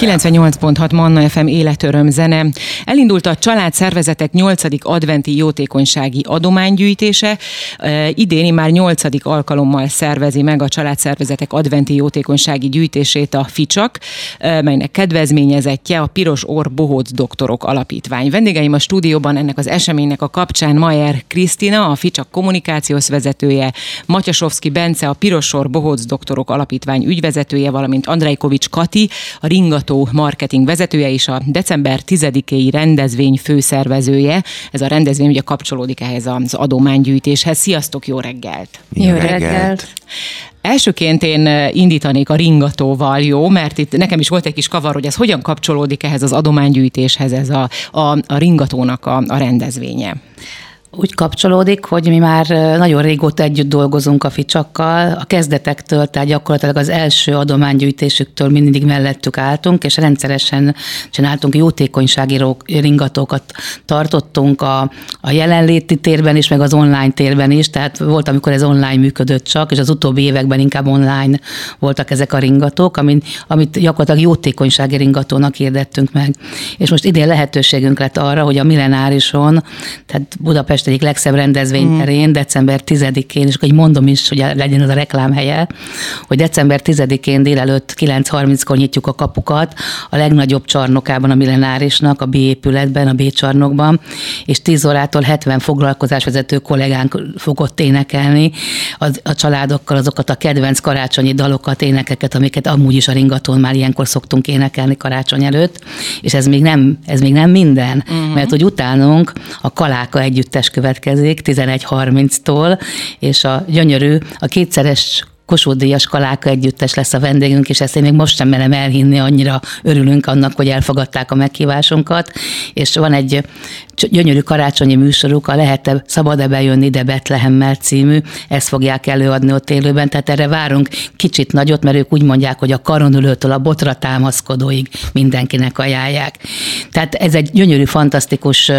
98.6 Manna FM életöröm zene. Elindult a család szervezetek 8. adventi jótékonysági adománygyűjtése. Idéni már 8. alkalommal szervezi meg a család szervezetek adventi jótékonysági gyűjtését a FICSAK, melynek kedvezményezettje a Piros Orr Bohóc Doktorok Alapítvány. Vendégeim a stúdióban ennek az eseménynek a kapcsán Mayer Krisztina, a FICSAK kommunikációs vezetője, Matyasovszki Bence, a Piros Orr Bohóc Doktorok Alapítvány ügyvezetője, valamint Andrejkovics Kati, a Ringató marketing vezetője és a december 10-i rendezvény főszervezője. Ez a rendezvény ugye kapcsolódik ehhez az adománygyűjtéshez. Sziasztok, jó reggelt! Jó reggelt! Elsőként én indítanék a ringatóval, jó? Mert itt nekem is volt egy kis kavar, hogy ez hogyan kapcsolódik ehhez az adománygyűjtéshez, ez a, a, a ringatónak a, a rendezvénye úgy kapcsolódik, hogy mi már nagyon régóta együtt dolgozunk a ficsakkal, a kezdetektől, tehát gyakorlatilag az első adománygyűjtésüktől mindig mellettük álltunk, és rendszeresen csináltunk jótékonysági ringatókat, tartottunk a, a jelenléti térben is, meg az online térben is, tehát volt, amikor ez online működött csak, és az utóbbi években inkább online voltak ezek a ringatók, amit, amit gyakorlatilag jótékonysági ringatónak hirdettünk meg. És most idén lehetőségünk lett arra, hogy a millenárison, tehát Budapest Budapest egyik legszebb rendezvényterén, mm. december 10-én, és akkor mondom is, hogy legyen az a reklámhelye, hogy december 10-én délelőtt 9.30-kor nyitjuk a kapukat a legnagyobb csarnokában a millenárisnak, a B épületben, a B csarnokban, és 10 órától 70 foglalkozásvezető kollégánk fogott énekelni az, a családokkal azokat a kedvenc karácsonyi dalokat, énekeket, amiket amúgy is a ringatón már ilyenkor szoktunk énekelni karácsony előtt, és ez még nem, ez még nem minden, uh-huh. mert hogy utánunk a Kaláka együttes következik 11.30-tól, és a gyönyörű, a kétszeres Kossuth Díjas Kaláka együttes lesz a vendégünk, és ezt én még most sem merem elhinni, annyira örülünk annak, hogy elfogadták a meghívásunkat, és van egy gyönyörű karácsonyi műsoruk, a lehet-e, szabad-e bejönni ide Betlehemmel című, ezt fogják előadni ott élőben, tehát erre várunk kicsit nagyot, mert ők úgy mondják, hogy a karonülőtől a botra támaszkodóig mindenkinek ajánlják. Tehát ez egy gyönyörű, fantasztikus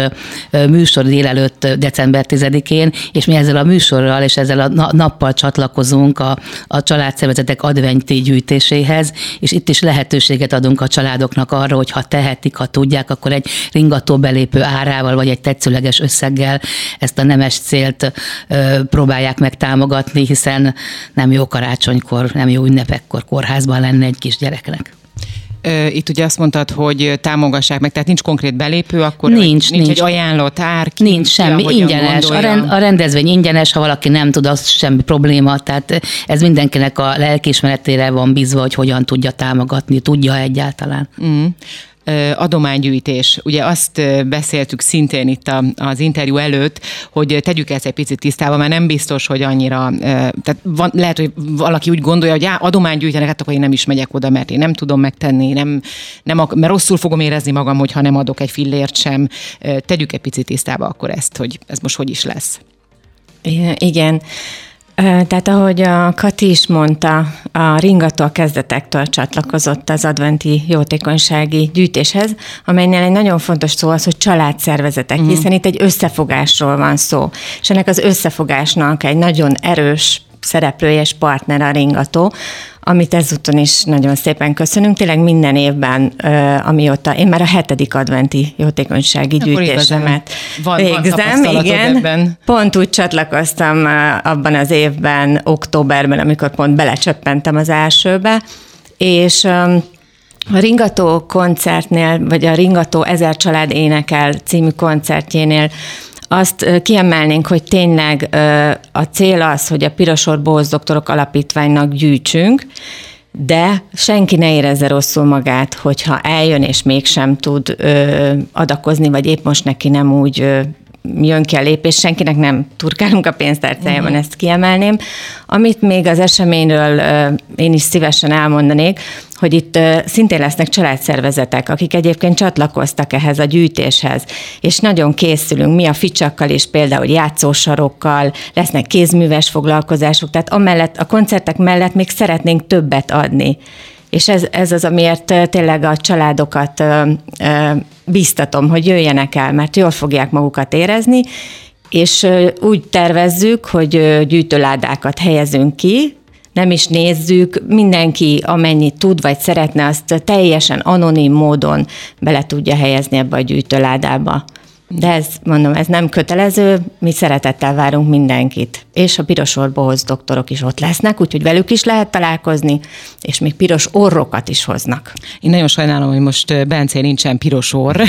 műsor délelőtt december 10-én, és mi ezzel a műsorral és ezzel a nappal csatlakozunk a, a családszervezetek adventi gyűjtéséhez, és itt is lehetőséget adunk a családoknak arra, hogy ha tehetik, ha tudják, akkor egy ringató belépő árával, vagy egy tetszőleges összeggel ezt a nemes célt ö, próbálják meg támogatni, hiszen nem jó karácsonykor, nem jó ünnepekkor kórházban lenne egy kis gyereknek. Itt ugye azt mondtad, hogy támogassák meg, tehát nincs konkrét belépő, akkor nincs, nincs, nincs egy ajánlott ár. Ki, nincs semmi, ingyenes. A, rend, a rendezvény ingyenes, ha valaki nem tud, az semmi probléma. Tehát ez mindenkinek a lelkiismeretére van bízva, hogy hogyan tudja támogatni, tudja egyáltalán. Mm adománygyűjtés. Ugye azt beszéltük szintén itt az interjú előtt, hogy tegyük ezt egy picit tisztába, mert nem biztos, hogy annyira, tehát van, lehet, hogy valaki úgy gondolja, hogy adománygyűjtenek, hát akkor én nem is megyek oda, mert én nem tudom megtenni, nem, nem, mert rosszul fogom érezni magam, hogyha nem adok egy fillért sem. Tegyük egy picit tisztába akkor ezt, hogy ez most hogy is lesz. Igen. Tehát ahogy a Kati is mondta, a ringató a kezdetektől csatlakozott az adventi jótékonysági gyűjtéshez, amelynél egy nagyon fontos szó az, hogy családszervezetek, uh-huh. hiszen itt egy összefogásról van szó. És ennek az összefogásnak egy nagyon erős szereplője és partner a ringató, amit ezúton is nagyon szépen köszönünk. Tényleg minden évben, amióta én már a hetedik adventi jótékonysági Akkor gyűjtésemet van, végzem. Van igen, ebben. Pont úgy csatlakoztam abban az évben, októberben, amikor pont belecsöppentem az elsőbe, és a Ringató koncertnél, vagy a Ringató Ezer Család Énekel című koncertjénél azt kiemelnénk, hogy tényleg a cél az, hogy a Pirosor Bóz Doktorok Alapítványnak gyűjtsünk, de senki ne érezze rosszul magát, hogyha eljön és mégsem tud adakozni, vagy épp most neki nem úgy jön ki a lépés, senkinek nem turkálunk a pénztárcájában, uh-huh. ezt kiemelném. Amit még az eseményről én is szívesen elmondanék, hogy itt szintén lesznek családszervezetek, akik egyébként csatlakoztak ehhez a gyűjtéshez, és nagyon készülünk, mi a ficsakkal is például játszósarokkal, lesznek kézműves foglalkozások, tehát amellett, a koncertek mellett még szeretnénk többet adni. És ez, ez az, amiért tényleg a családokat biztatom, hogy jöjjenek el, mert jól fogják magukat érezni, és úgy tervezzük, hogy gyűjtőládákat helyezünk ki, nem is nézzük, mindenki amennyit tud vagy szeretne, azt teljesen anonim módon bele tudja helyezni ebbe a gyűjtőládába. De ez, mondom, ez nem kötelező, mi szeretettel várunk mindenkit. És a piros orbohoz doktorok is ott lesznek, úgyhogy velük is lehet találkozni, és még piros orrokat is hoznak. Én nagyon sajnálom, hogy most Bence nincsen piros orr,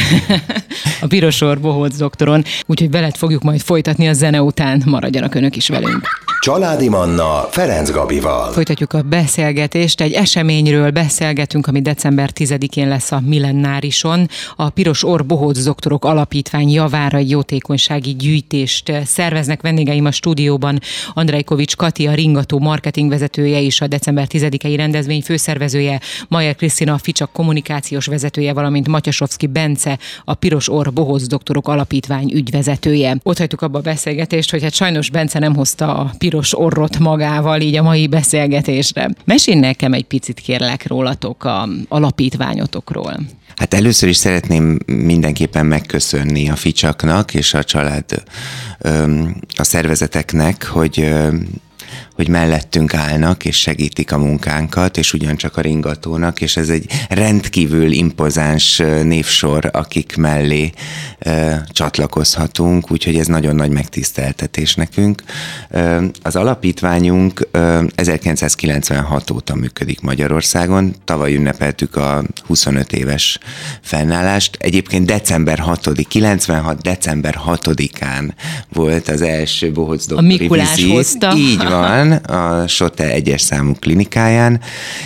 a piros orbohoz doktoron, úgyhogy veled fogjuk majd folytatni a zene után, maradjanak önök is velünk. Családi Manna Ferenc Gabival. Folytatjuk a beszélgetést. Egy eseményről beszélgetünk, ami december 10-én lesz a Millennárison. A Piros Orr Bohóc Doktorok Alapítvány javára egy jótékonysági gyűjtést szerveznek. Vendégeim a stúdióban Andrejkovics Kati, a Ringató marketingvezetője és a december 10-i rendezvény főszervezője, Majer Krisztina, a Ficsak kommunikációs vezetője, valamint Matyasovszki Bence, a Piros Orr Bohóc Doktorok Alapítvány ügyvezetője. Ott hagytuk abba a beszélgetést, hogy hát sajnos Bence nem hozta a piros orrot magával így a mai beszélgetésre. Mesélj nekem egy picit kérlek rólatok a alapítványotokról. Hát először is szeretném mindenképpen megköszönni a ficsaknak és a család a szervezeteknek, hogy hogy mellettünk állnak és segítik a munkánkat, és ugyancsak a ringatónak, és ez egy rendkívül impozáns névsor, akik mellé e, csatlakozhatunk, úgyhogy ez nagyon nagy megtiszteltetés nekünk. E, az alapítványunk e, 1996 óta működik Magyarországon, tavaly ünnepeltük a 25 éves fennállást. Egyébként december 6 96. december 6-án volt az első Bohóc doktori A Mikulás vizit. hozta. Így van, a SOTE egyes számú klinikáján,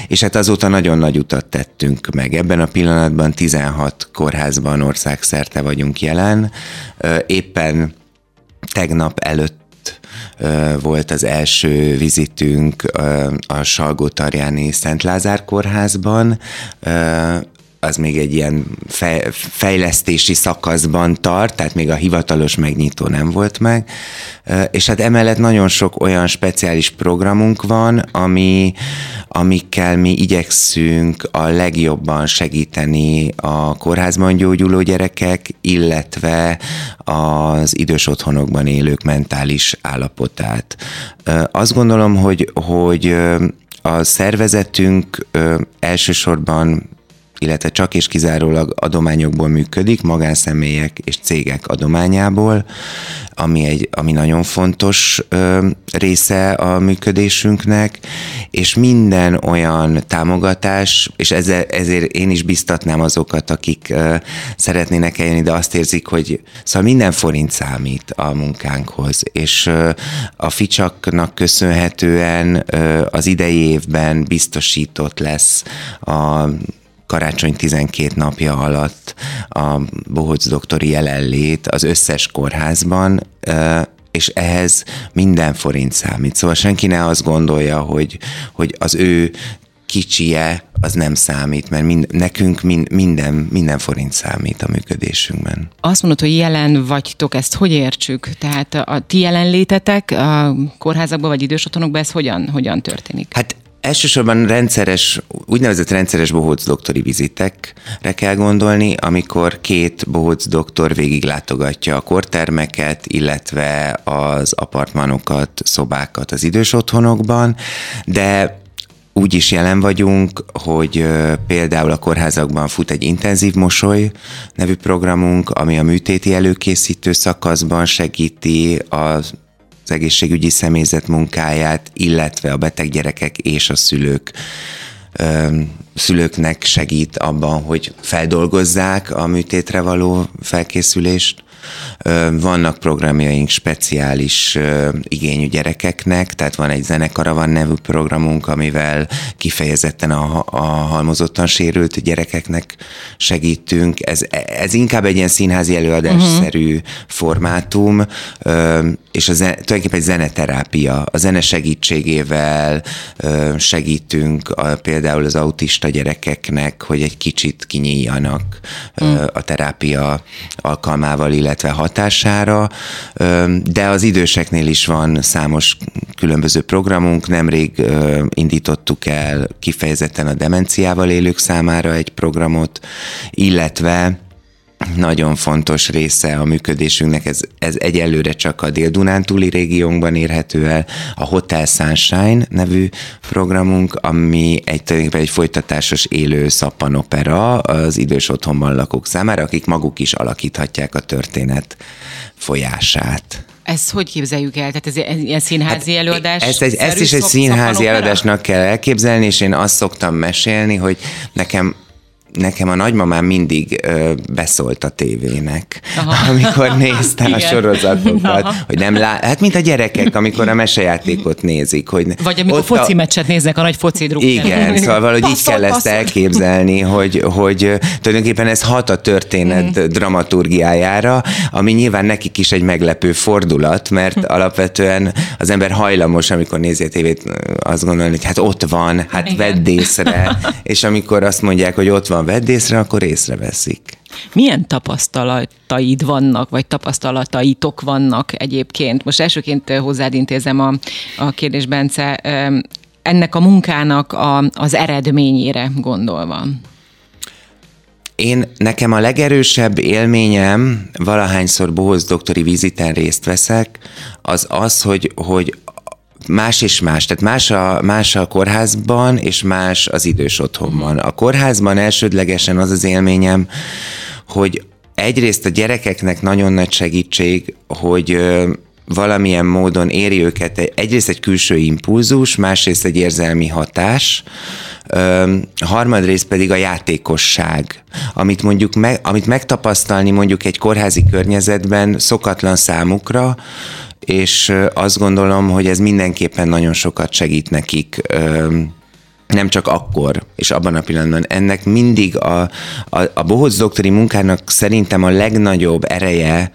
és hát azóta nagyon nagy utat tettünk meg. Ebben a pillanatban 16 kórházban országszerte vagyunk jelen. Éppen tegnap előtt volt az első vizitünk a Salgó-Tarjáni Szent Lázár kórházban, az még egy ilyen fejlesztési szakaszban tart, tehát még a hivatalos megnyitó nem volt meg, és hát emellett nagyon sok olyan speciális programunk van, ami, amikkel mi igyekszünk a legjobban segíteni a kórházban gyógyuló gyerekek, illetve az idős otthonokban élők mentális állapotát. Azt gondolom, hogy, hogy a szervezetünk elsősorban illetve csak és kizárólag adományokból működik, magánszemélyek és cégek adományából, ami, egy, ami nagyon fontos ö, része a működésünknek, és minden olyan támogatás, és ezzel, ezért én is biztatnám azokat, akik ö, szeretnének eljönni, de azt érzik, hogy szóval minden forint számít a munkánkhoz, és ö, a ficsaknak köszönhetően ö, az idei évben biztosított lesz a karácsony 12 napja alatt a Bohóc doktori jelenlét az összes kórházban, és ehhez minden forint számít. Szóval senki ne azt gondolja, hogy, hogy az ő kicsie az nem számít, mert mind, nekünk mind, minden, minden forint számít a működésünkben. Azt mondod, hogy jelen vagytok, ezt hogy értsük? Tehát a ti jelenlétetek a kórházakban vagy idős otthonokban, ez hogyan, hogyan történik? Hát Elsősorban rendszeres, úgynevezett rendszeres bohóc doktori vizitekre kell gondolni, amikor két bohóc doktor végiglátogatja a kortermeket, illetve az apartmanokat, szobákat az idős otthonokban, de úgy is jelen vagyunk, hogy például a kórházakban fut egy intenzív mosoly nevű programunk, ami a műtéti előkészítő szakaszban segíti az az egészségügyi személyzet munkáját, illetve a beteg gyerekek és a szülők szülőknek segít abban, hogy feldolgozzák a műtétre való felkészülést. Vannak programjaink speciális igényű gyerekeknek, tehát van egy zenekaravan nevű programunk, amivel kifejezetten a, a halmozottan sérült gyerekeknek segítünk. Ez, ez inkább egy ilyen színházi előadásszerű uh-huh. formátum, és a zen, tulajdonképpen egy zeneterápia. A zene segítségével segítünk a, például az autista gyerekeknek, hogy egy kicsit kinyíljanak uh-huh. a terápia alkalmával, illetve illetve hatására, de az időseknél is van számos különböző programunk. Nemrég indítottuk el kifejezetten a demenciával élők számára egy programot, illetve nagyon fontos része a működésünknek, ez, ez egyelőre csak a Dél-Dunántúli régiónkban érhető el, a Hotel Sunshine nevű programunk, ami egy, egy folytatásos élő szappanopera az idős otthonban lakók számára, akik maguk is alakíthatják a történet folyását. Ezt hogy képzeljük el? Tehát ez ilyen színházi hát előadás? Ezt, egy, ezt is egy színházi előadásnak kell elképzelni, és én azt szoktam mesélni, hogy nekem nekem a nagymamám mindig ö, beszólt a tévének, Aha. amikor nézte a sorozatokat, Aha. hogy nem lát, hát mint a gyerekek, amikor a mesejátékot nézik. Hogy Vagy amikor foci a... meccset néznek, a nagy foci druk. Igen, szóval valahogy így kell ezt elképzelni, hogy, hogy tulajdonképpen ez hat a történet mm. dramaturgiájára, ami nyilván nekik is egy meglepő fordulat, mert hm. alapvetően az ember hajlamos, amikor nézi a tévét, azt gondolni, hogy hát ott van, hát Igen. vedd észre, és amikor azt mondják, hogy ott van, vedd észre, akkor észreveszik. Milyen tapasztalataid vannak, vagy tapasztalataitok vannak egyébként? Most elsőként hozzád intézem a, a kérdés, Bence, ennek a munkának a, az eredményére gondolva. Én, nekem a legerősebb élményem, valahányszor Bohoz doktori viziten részt veszek, az az, hogy, hogy más és más. Tehát más a, más a kórházban, és más az idős otthonban. A kórházban elsődlegesen az az élményem, hogy egyrészt a gyerekeknek nagyon nagy segítség, hogy valamilyen módon éri őket egyrészt egy külső impulzus, másrészt egy érzelmi hatás, harmadrészt pedig a játékosság, amit mondjuk me, amit megtapasztalni mondjuk egy kórházi környezetben szokatlan számukra, és azt gondolom, hogy ez mindenképpen nagyon sokat segít nekik nem csak akkor, és abban a pillanatban. Ennek mindig a, a, a bohóc doktori munkának szerintem a legnagyobb ereje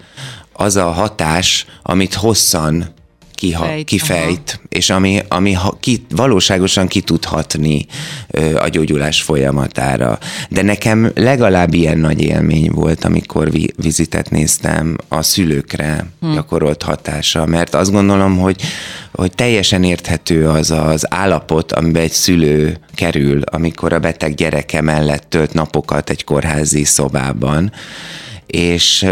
az a hatás, amit hosszan kiha, Fejt, kifejt, aha. és ami, ami ha, ki, valóságosan ki tud hatni ö, a gyógyulás folyamatára. De nekem legalább ilyen nagy élmény volt, amikor vi, vizitet néztem a szülőkre hm. gyakorolt hatása, mert azt gondolom, hogy, hogy teljesen érthető az az állapot, amiben egy szülő kerül, amikor a beteg gyereke mellett tölt napokat egy kórházi szobában, és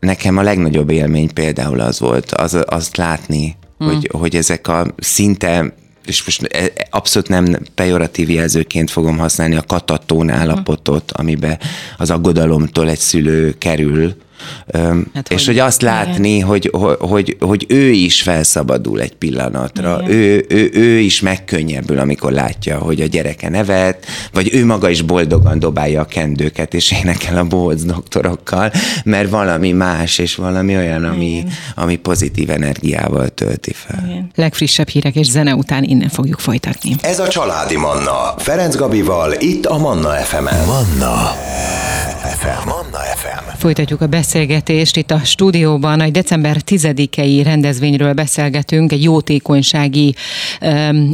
nekem a legnagyobb élmény például az volt, az, azt látni, hmm. hogy, hogy ezek a szinte és most e, abszolút nem pejoratív jelzőként fogom használni a katatón állapotot, amiben az aggodalomtól egy szülő kerül, Hát, és hogy, hogy azt látni, hogy, hogy, hogy ő is felszabadul egy pillanatra, ő, ő, ő is megkönnyebbül, amikor látja, hogy a gyereke nevet, vagy ő maga is boldogan dobálja a kendőket, és énekel a bohóc doktorokkal, mert valami más, és valami olyan, ami, ami pozitív energiával tölti fel. Igen. Legfrissebb hírek és zene után innen fogjuk folytatni. Ez a Családi Manna. Ferenc Gabival, itt a Manna FM-en. Manna FM. Manna FM. Folytatjuk a beszélgetést itt a stúdióban. A december 10-i rendezvényről beszélgetünk. Egy jótékonysági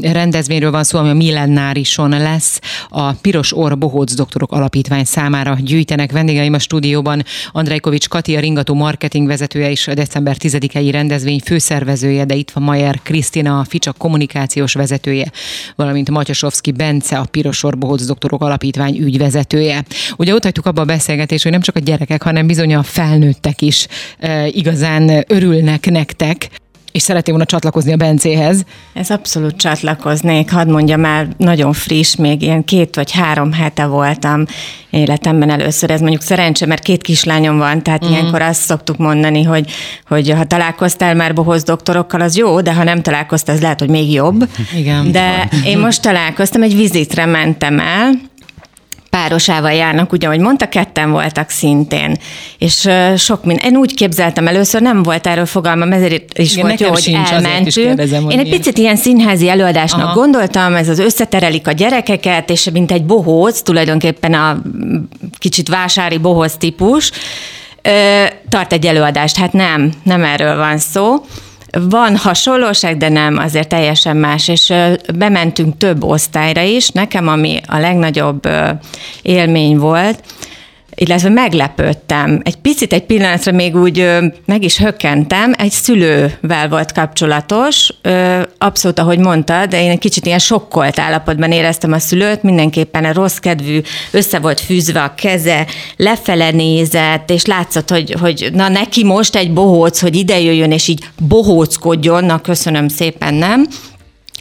rendezvényről van szó, ami a Millennárison lesz. A Piros Orr Bohóc Doktorok Alapítvány számára gyűjtenek vendégeim a stúdióban. Andrejkovics Kati, a Ringató marketing vezetője és a december 10-i rendezvény főszervezője, de itt van Majer Krisztina, a Ficsak kommunikációs vezetője, valamint Matyasovszki Bence, a Piros Orr Bohóc Doktorok Alapítvány ügyvezetője. Ugye ott hagytuk abba a beszélgetést, hogy nem csak a gyerekek, hanem bizony a felnőttek is e, igazán örülnek nektek és szeretném volna csatlakozni a Bencéhez. Ez abszolút csatlakoznék, hadd mondjam el, nagyon friss, még ilyen két vagy három hete voltam életemben először. Ez mondjuk szerencse, mert két kislányom van, tehát mm. ilyenkor azt szoktuk mondani, hogy, hogy ha találkoztál már bohoz doktorokkal, az jó, de ha nem találkoztál, az lehet, hogy még jobb. Igen. De én most találkoztam, egy vizitre mentem el, párosával járnak, ugye, ahogy mondta, ketten voltak szintén. És sok minden. Én úgy képzeltem először, nem volt erről fogalmam, ezért is Igen, volt jó, hogy elmentünk. Kérdezem, Én egy milyen. picit ilyen színházi előadásnak Aha. gondoltam, ez az összeterelik a gyerekeket, és mint egy bohóc, tulajdonképpen a kicsit vásári bohóc típus, tart egy előadást. Hát nem, nem erről van szó. Van hasonlóság, de nem, azért teljesen más, és bementünk több osztályra is. Nekem, ami a legnagyobb élmény volt, illetve meglepődtem. Egy picit, egy pillanatra még úgy meg is hökkentem, egy szülővel volt kapcsolatos, abszolút, ahogy mondtad, de én egy kicsit ilyen sokkolt állapotban éreztem a szülőt, mindenképpen a rossz kedvű, össze volt fűzve a keze, lefele nézett, és látszott, hogy, hogy na neki most egy bohóc, hogy ide jöjjön, és így bohóckodjon, na köszönöm szépen, nem?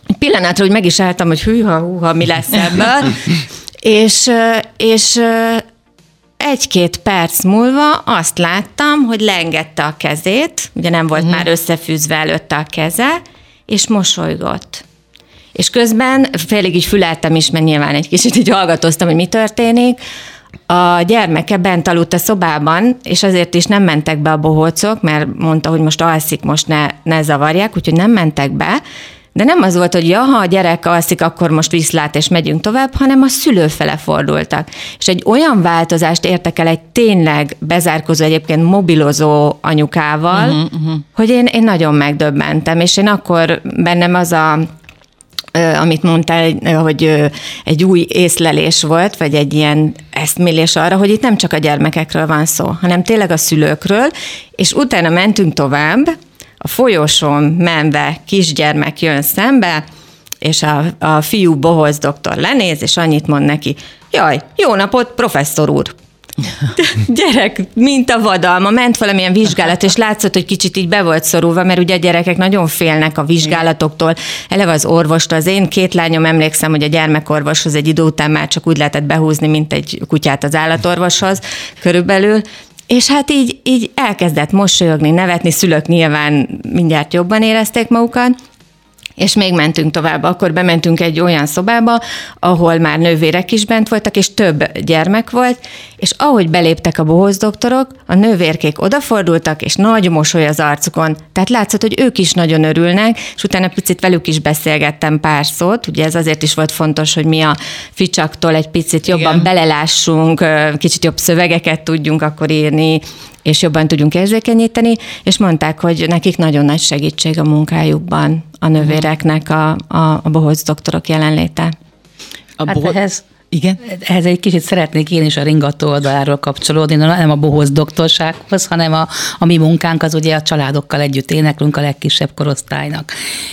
Egy pillanatra, hogy meg is álltam, hogy hűha, húha, mi lesz ebből, és, és egy-két perc múlva azt láttam, hogy leengedte a kezét, ugye nem volt uh-huh. már összefűzve előtte a keze, és mosolygott. És közben félig így füleltem is, mert nyilván egy kicsit így hallgatoztam, hogy mi történik. A gyermeke bent aludt a szobában, és azért is nem mentek be a bohócok, mert mondta, hogy most alszik, most ne, ne zavarják, úgyhogy nem mentek be, de nem az volt, hogy ja, ha a gyerek alszik, akkor most viszlát és megyünk tovább, hanem a szülő fele fordultak. És egy olyan változást értek el egy tényleg bezárkozó, egyébként mobilozó anyukával, uh-huh, uh-huh. hogy én, én nagyon megdöbbentem, és én akkor bennem az a amit mondtál, hogy egy új észlelés volt, vagy egy ilyen eszmélés arra, hogy itt nem csak a gyermekekről van szó, hanem tényleg a szülőkről, és utána mentünk tovább, a folyosón menve kisgyermek jön szembe, és a, a fiú bohoz doktor lenéz, és annyit mond neki, jaj, jó napot, professzor úr! gyerek, mint a vadalma, ment valamilyen vizsgálat, és látszott, hogy kicsit így be volt szorulva, mert ugye a gyerekek nagyon félnek a vizsgálatoktól, eleve az orvost, az én két lányom emlékszem, hogy a gyermekorvoshoz egy idő után már csak úgy lehetett behúzni, mint egy kutyát az állatorvoshoz körülbelül, és hát így, így elkezdett mosolyogni, nevetni, szülők nyilván mindjárt jobban érezték magukat, és még mentünk tovább. Akkor bementünk egy olyan szobába, ahol már nővérek is bent voltak, és több gyermek volt, és ahogy beléptek a bohóz doktorok, a nővérkék odafordultak, és nagy mosoly az arcukon. Tehát látszott, hogy ők is nagyon örülnek, és utána picit velük is beszélgettem pár szót. Ugye ez azért is volt fontos, hogy mi a ficsaktól egy picit jobban Igen. belelássunk, kicsit jobb szövegeket tudjunk akkor írni, és jobban tudjunk érzékenyíteni, és mondták, hogy nekik nagyon nagy segítség a munkájukban a nővéreknek a, a, a bohóc doktorok jelenléte. A hát bohóc... ehhez igen? Ehhez egy kicsit szeretnék én is a ringató oldaláról kapcsolódni, nem a bohóz doktorsághoz, hanem a, a mi munkánk az ugye a családokkal együtt éneklünk a legkisebb korosztálynak.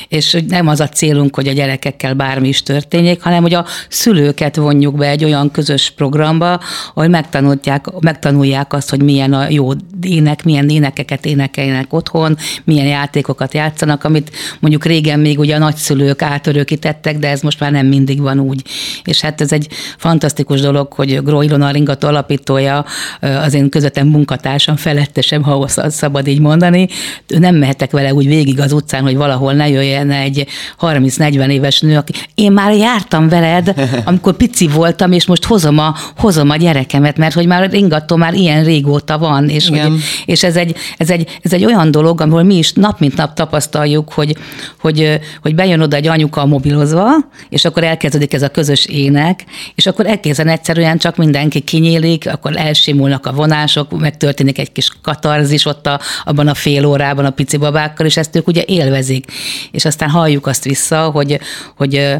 És nem az a célunk, hogy a gyerekekkel bármi is történjék, hanem hogy a szülőket vonjuk be egy olyan közös programba, ahol megtanulják, megtanulják azt, hogy milyen a jó ének, milyen énekeket énekeljenek otthon, milyen játékokat játszanak, amit mondjuk régen még ugye a nagyszülők átörökítettek, de ez most már nem mindig van úgy. És hát ez egy fantasztikus dolog, hogy Gro Ilona Ringat alapítója, az én közöttem munkatársam, felettesem, ha szabad így mondani, nem mehetek vele úgy végig az utcán, hogy valahol ne jöjjen egy 30-40 éves nő, aki én már jártam veled, amikor pici voltam, és most hozom a, hozom a gyerekemet, mert hogy már Ringató már ilyen régóta van, és, hogy, és ez, egy, ez, egy, ez egy olyan dolog, ahol mi is nap mint nap tapasztaljuk, hogy, hogy, hogy bejön oda egy anyuka mobilozva, és akkor elkezdődik ez a közös ének, és akkor egészen egyszerűen csak mindenki kinyílik, akkor elsimulnak a vonások, megtörténik egy kis katarzis ott a, abban a fél órában a pici babákkal, és ezt ők ugye élvezik. És aztán halljuk azt vissza, hogy, hogy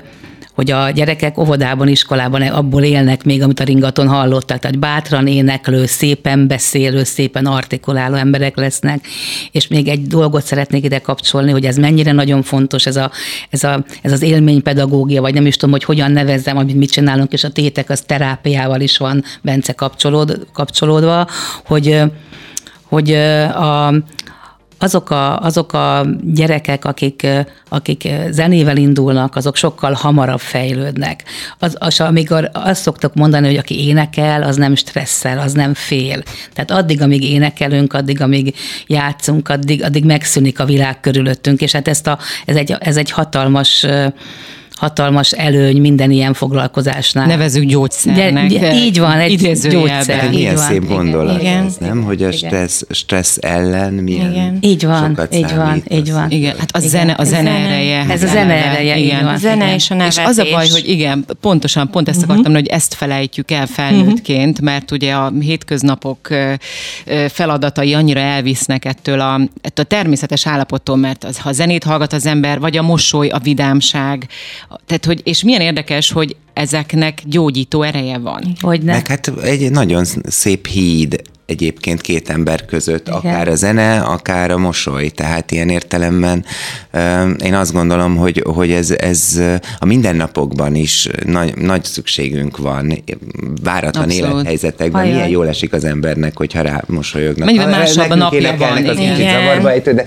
hogy a gyerekek óvodában, iskolában abból élnek még, amit a ringaton hallottak, tehát bátran éneklő, szépen beszélő, szépen artikuláló emberek lesznek. És még egy dolgot szeretnék ide kapcsolni, hogy ez mennyire nagyon fontos, ez, a, ez, a, ez az élménypedagógia, vagy nem is tudom, hogy hogyan nevezzem, amit mit csinálunk, és a tétek az terápiával is van Bence kapcsolód, kapcsolódva, hogy hogy a, azok a, azok a gyerekek, akik, akik zenével indulnak, azok sokkal hamarabb fejlődnek. Az, az, amikor azt szoktak mondani, hogy aki énekel, az nem stresszel, az nem fél. Tehát addig, amíg énekelünk, addig, amíg játszunk, addig, addig megszűnik a világ körülöttünk, és hát ezt a, ez, egy, ez egy hatalmas hatalmas előny minden ilyen foglalkozásnál. Nevezük gyógyszernek. De, de, így van, egy gyógyszer. De milyen van. szép gondolat igen. ez, nem? Hogy a stressz, stressz ellen milyen igen. Így van, sokat így van, így van. Igen, hát a igen. zene, a zene ereje. Ez a zene ereje, igen. A zene és a nevetés. És az a baj, hogy igen, pontosan, pont ezt akartam, uh-huh. hogy ezt felejtjük el felnőttként, mert ugye a hétköznapok feladatai annyira elvisznek ettől a, ettől a természetes állapottól, mert az, ha zenét hallgat az ember, vagy a mosoly, a vidámság, Tehát, hogy, és milyen érdekes, hogy ezeknek gyógyító ereje van. Hogy ne. Meg hát egy nagyon szép híd egyébként két ember között, Igen. akár a zene, akár a mosoly. Tehát ilyen értelemben én azt gondolom, hogy, hogy ez, ez a mindennapokban is nagy, nagy szükségünk van, váratlan Abszolút. élethelyzetekben. Ajaj. Milyen jól esik az embernek, hogyha rá mosolyognak. Mennyivel másabb a napja van. Az zavarba ejtő, de,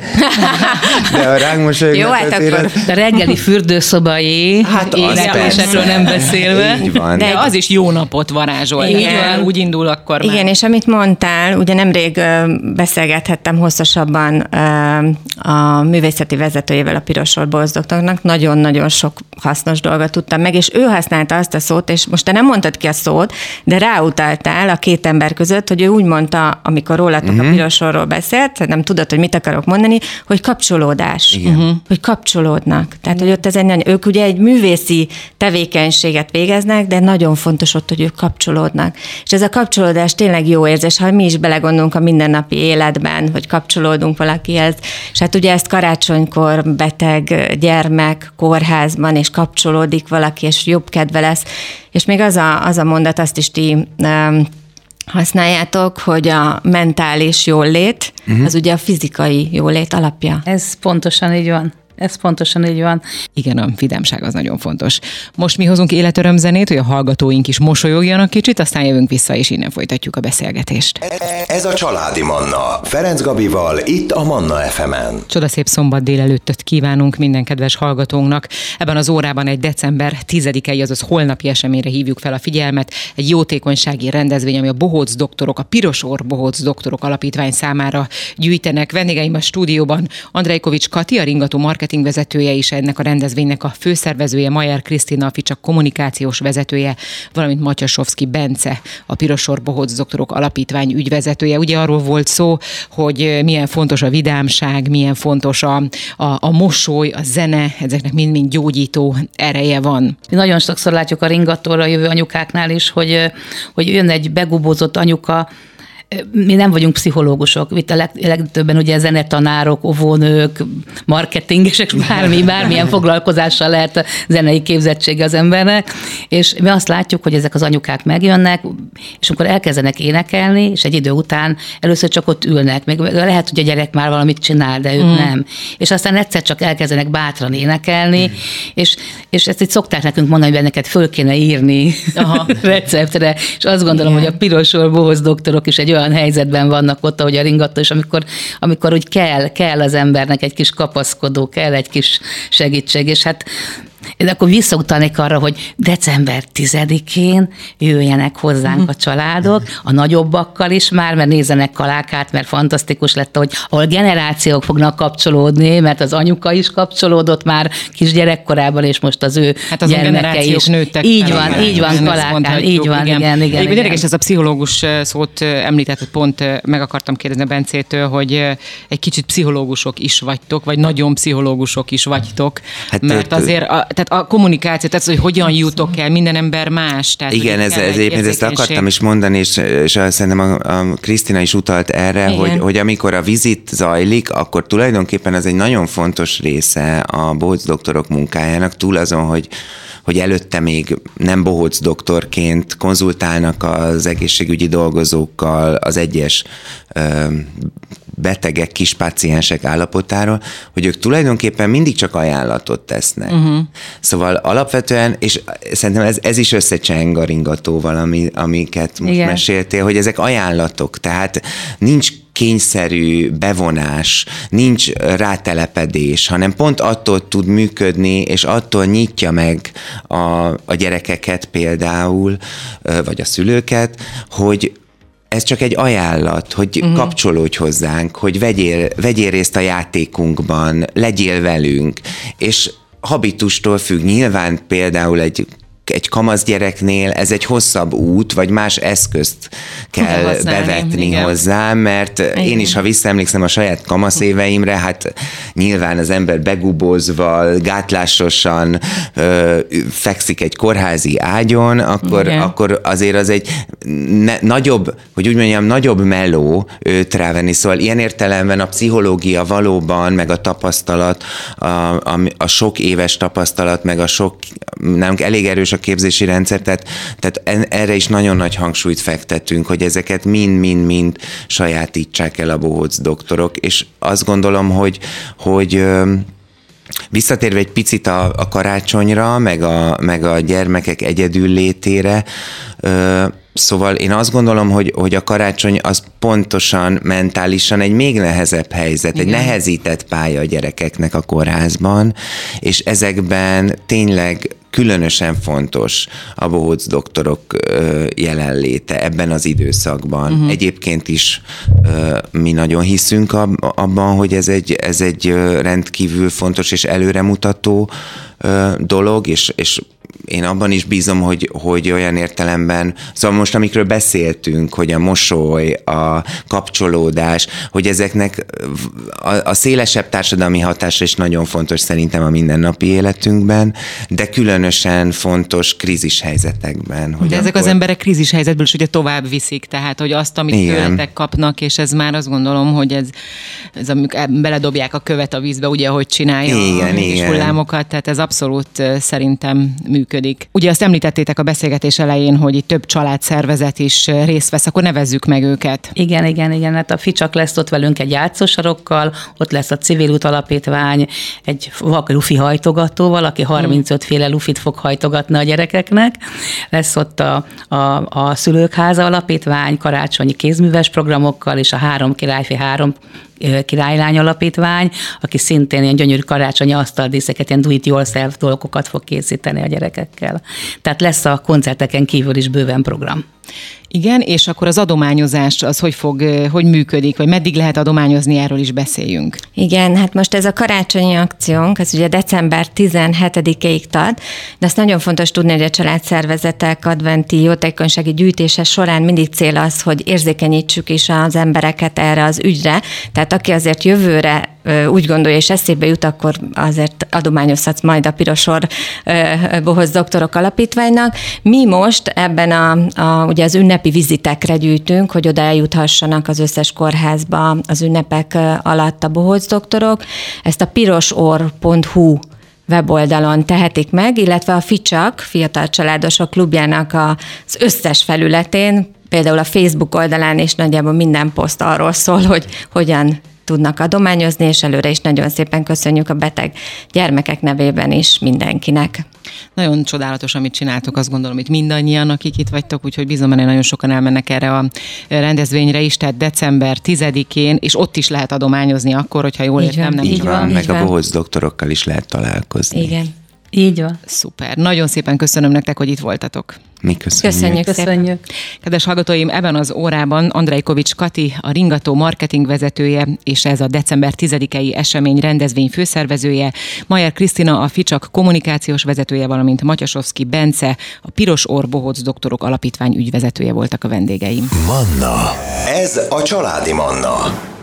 de a ránk mosolyognak Jó, hát akkor az... a reggeli fürdőszobai hát életésekről nem beszélve. Így van. De az is jó napot varázsol. Igen. Úgy indul akkor Igen, már. és amit mondtál, mondtál, ugye nemrég beszélgethettem hosszasabban a művészeti vezetőjével, a Pirosor Bolsz doktornak, nagyon-nagyon sok hasznos dolgot tudtam meg, és ő használta azt a szót, és most te nem mondtad ki a szót, de ráutaltál a két ember között, hogy ő úgy mondta, amikor rólatok uh-huh. a mhm. Pirosorról beszélt, nem tudod, hogy mit akarok mondani, hogy kapcsolódás. Igen. Uh-huh. Hogy kapcsolódnak. Tehát, hogy ott ez egy, ők ugye egy művészi tevékenységet végeznek, de nagyon fontos ott, hogy ők kapcsolódnak. És ez a kapcsolódás tényleg jó érzés, ha mi is belegondolunk a mindennapi életben, hogy kapcsolódunk valakihez. És hát ugye ezt karácsonykor beteg gyermek kórházban, és kapcsolódik valaki, és jobb kedve lesz. És még az a, az a mondat, azt is ti um, használjátok, hogy a mentális jólét, uh-huh. az ugye a fizikai jólét alapja. Ez pontosan így van. Ez pontosan így van. Igen, a vidámság az nagyon fontos. Most mi hozunk életörömzenét, hogy a hallgatóink is mosolyogjanak kicsit, aztán jövünk vissza, és innen folytatjuk a beszélgetést. Ez a Családi Manna. Ferenc Gabival, itt a Manna FM-en. Csoda szép szombat délelőttöt kívánunk minden kedves hallgatónknak. Ebben az órában egy december 10-i, azaz holnapi eseményre hívjuk fel a figyelmet. Egy jótékonysági rendezvény, ami a Bohóc doktorok, a Pirosor Bohóc doktorok alapítvány számára gyűjtenek. Vendégeim a stúdióban Andrejkovics Kati, a Ringató Market marketingvezetője is ennek a rendezvénynek a főszervezője, Majer Krisztina, a Ficsak kommunikációs vezetője, valamint Matyasovszki Bence, a Pirosor Bohóc Doktorok Alapítvány ügyvezetője. Ugye arról volt szó, hogy milyen fontos a vidámság, milyen fontos a, a, a mosoly, a zene, ezeknek mind-mind gyógyító ereje van. Nagyon sokszor látjuk a ringatóra jövő anyukáknál is, hogy, hogy jön egy begubozott anyuka, mi nem vagyunk pszichológusok, itt a leg, legtöbben ugye zenetanárok, óvónők, marketingesek, bármi, bármilyen foglalkozással lehet a zenei képzettsége az embernek, és mi azt látjuk, hogy ezek az anyukák megjönnek, és amikor elkezdenek énekelni, és egy idő után először csak ott ülnek, még lehet, hogy a gyerek már valamit csinál, de ők mm. nem. És aztán egyszer csak elkezdenek bátran énekelni, mm. és, és ezt itt szokták nekünk mondani, hogy neked föl kéne írni Aha. receptre, és azt gondolom, Igen. hogy a pirosor bohoz doktorok is egy olyan helyzetben vannak ott, ahogy a ringató, és amikor, amikor úgy kell, kell az embernek egy kis kapaszkodó, kell egy kis segítség, és hát de akkor visszautalnék arra, hogy december 10-én jöjjenek hozzánk a családok, a nagyobbakkal is már, mert nézzenek kalákát, mert fantasztikus lett, hogy ahol generációk fognak kapcsolódni, mert az anyuka is kapcsolódott már kisgyerekkorában, és most az ő hát az gyermeke is. nőttek. Így van, igen, így van, kalákán, így van, igen, igen. igen, igen. Érdekes, ez a pszichológus szót említett, pont meg akartam kérdezni a Bencétől, hogy egy kicsit pszichológusok is vagytok, vagy nagyon pszichológusok is vagytok, hát mert azért a, tehát a kommunikáció, tehát hogy hogyan jutok el, minden ember más. Tehát, Igen, ez, ez egyébként ezt akartam is mondani, és, és szerintem a, a Krisztina is utalt erre, hogy, hogy amikor a vizit zajlik, akkor tulajdonképpen ez egy nagyon fontos része a bohóc doktorok munkájának, túl azon, hogy hogy előtte még nem bohóc doktorként konzultálnak az egészségügyi dolgozókkal az egyes betegek, kis paciensek állapotáról, hogy ők tulajdonképpen mindig csak ajánlatot tesznek. Uh-huh. Szóval alapvetően, és szerintem ez, ez is összecseng a ringatóval, ami, amiket most Igen. meséltél, hogy ezek ajánlatok, tehát nincs kényszerű bevonás, nincs rátelepedés, hanem pont attól tud működni, és attól nyitja meg a, a gyerekeket például, vagy a szülőket, hogy ez csak egy ajánlat, hogy uh-huh. kapcsolódj hozzánk, hogy vegyél, vegyél részt a játékunkban, legyél velünk, és habitustól függ. Nyilván például egy egy kamasz gyereknél ez egy hosszabb út, vagy más eszközt kell Használni, bevetni igen. hozzá, mert igen. én is, ha visszaemlékszem a saját kamasz éveimre, hát nyilván az ember begubózva, gátlásosan ö, fekszik egy kórházi ágyon, akkor, akkor azért az egy ne, nagyobb, hogy úgy mondjam, nagyobb meló őt rávenni. Szóval ilyen értelemben a pszichológia valóban, meg a tapasztalat, a, a, a sok éves tapasztalat, meg a sok, nálunk elég erős a képzési rendszer, tehát, tehát erre is nagyon nagy hangsúlyt fektetünk, hogy ezeket mind-mind-mind sajátítsák el a bohóc doktorok, és azt gondolom, hogy, hogy Visszatérve egy picit a, a karácsonyra, meg a, meg a gyermekek egyedül létére, Szóval én azt gondolom, hogy, hogy a karácsony az pontosan mentálisan egy még nehezebb helyzet, Igen. egy nehezített pálya a gyerekeknek a kórházban, és ezekben tényleg különösen fontos a bohóc doktorok jelenléte ebben az időszakban. Uh-huh. Egyébként is mi nagyon hiszünk abban, hogy ez egy, ez egy rendkívül fontos és előremutató dolog, és, és én abban is bízom, hogy, hogy olyan értelemben, szóval most amikről beszéltünk, hogy a mosoly, a kapcsolódás, hogy ezeknek a, a szélesebb társadalmi hatása is nagyon fontos szerintem a mindennapi életünkben, de különösen fontos krízis helyzetekben. Hogy de ezek akkor... az emberek krízis helyzetből is ugye tovább viszik, tehát hogy azt, amit Igen. tőletek kapnak, és ez már azt gondolom, hogy ez, ez amikor beledobják a követ a vízbe, ugye, hogy csinálja igen, a igen. hullámokat, tehát ez abszolút szerintem működik. Ugye azt említettétek a beszélgetés elején, hogy itt több családszervezet is részt vesz, akkor nevezzük meg őket. Igen, igen, igen. Hát a Ficsak lesz ott velünk egy játszósarokkal, ott lesz a Civil Út Alapítvány egy lufi hajtogatóval, aki 35 hmm. féle lufit fog hajtogatni a gyerekeknek. Lesz ott a, a, a Szülők Háza Alapítvány karácsonyi kézműves programokkal, és a Három Királyfi Három Királylány Alapítvány, aki szintén ilyen gyönyörű karácsonyi asztaldíszeket, ilyen do-it-yourself dolgokat fog készíteni a gyerekekkel. Tehát lesz a koncerteken kívül is bőven program. Igen, és akkor az adományozás az hogy fog, hogy működik, vagy meddig lehet adományozni, erről is beszéljünk. Igen, hát most ez a karácsonyi akciónk, ez ugye december 17-ig tart, de azt nagyon fontos tudni, hogy a családszervezetek adventi jótékonysági gyűjtése során mindig cél az, hogy érzékenyítsük is az embereket erre az ügyre, tehát aki azért jövőre úgy gondolja, és eszébe jut, akkor azért adományozhatsz majd a Pirosor Bohoz Doktorok Alapítványnak. Mi most ebben a, a ugye az ünnepi vizitekre gyűjtünk, hogy oda eljuthassanak az összes kórházba az ünnepek alatt a Bohoz Doktorok. Ezt a pirosor.hu weboldalon tehetik meg, illetve a Ficsak, Fiatal Családosok Klubjának az összes felületén, például a Facebook oldalán is nagyjából minden poszt arról szól, hogy hogyan tudnak adományozni, és előre is nagyon szépen köszönjük a beteg gyermekek nevében is mindenkinek. Nagyon csodálatos, amit csináltok, azt gondolom, itt mindannyian, akik itt vagytok, úgyhogy bízom, hogy nagyon sokan elmennek erre a rendezvényre is, tehát december 10-én, és ott is lehet adományozni akkor, hogyha jól így értem. Van, nem így van, van, meg van. a bohóc doktorokkal is lehet találkozni. Igen. Így van. Szuper. Nagyon szépen köszönöm nektek, hogy itt voltatok. Mi köszönjük. Köszönjük, köszönjük. Kedves hallgatóim, ebben az órában Kovics Kati, a Ringató marketing vezetője, és ez a december 10-i esemény rendezvény főszervezője, Majer Krisztina, a Ficsak kommunikációs vezetője, valamint Matyasovszki Bence, a Piros Orbohóc doktorok alapítvány ügyvezetője voltak a vendégeim. Manna. Ez a családi Manna.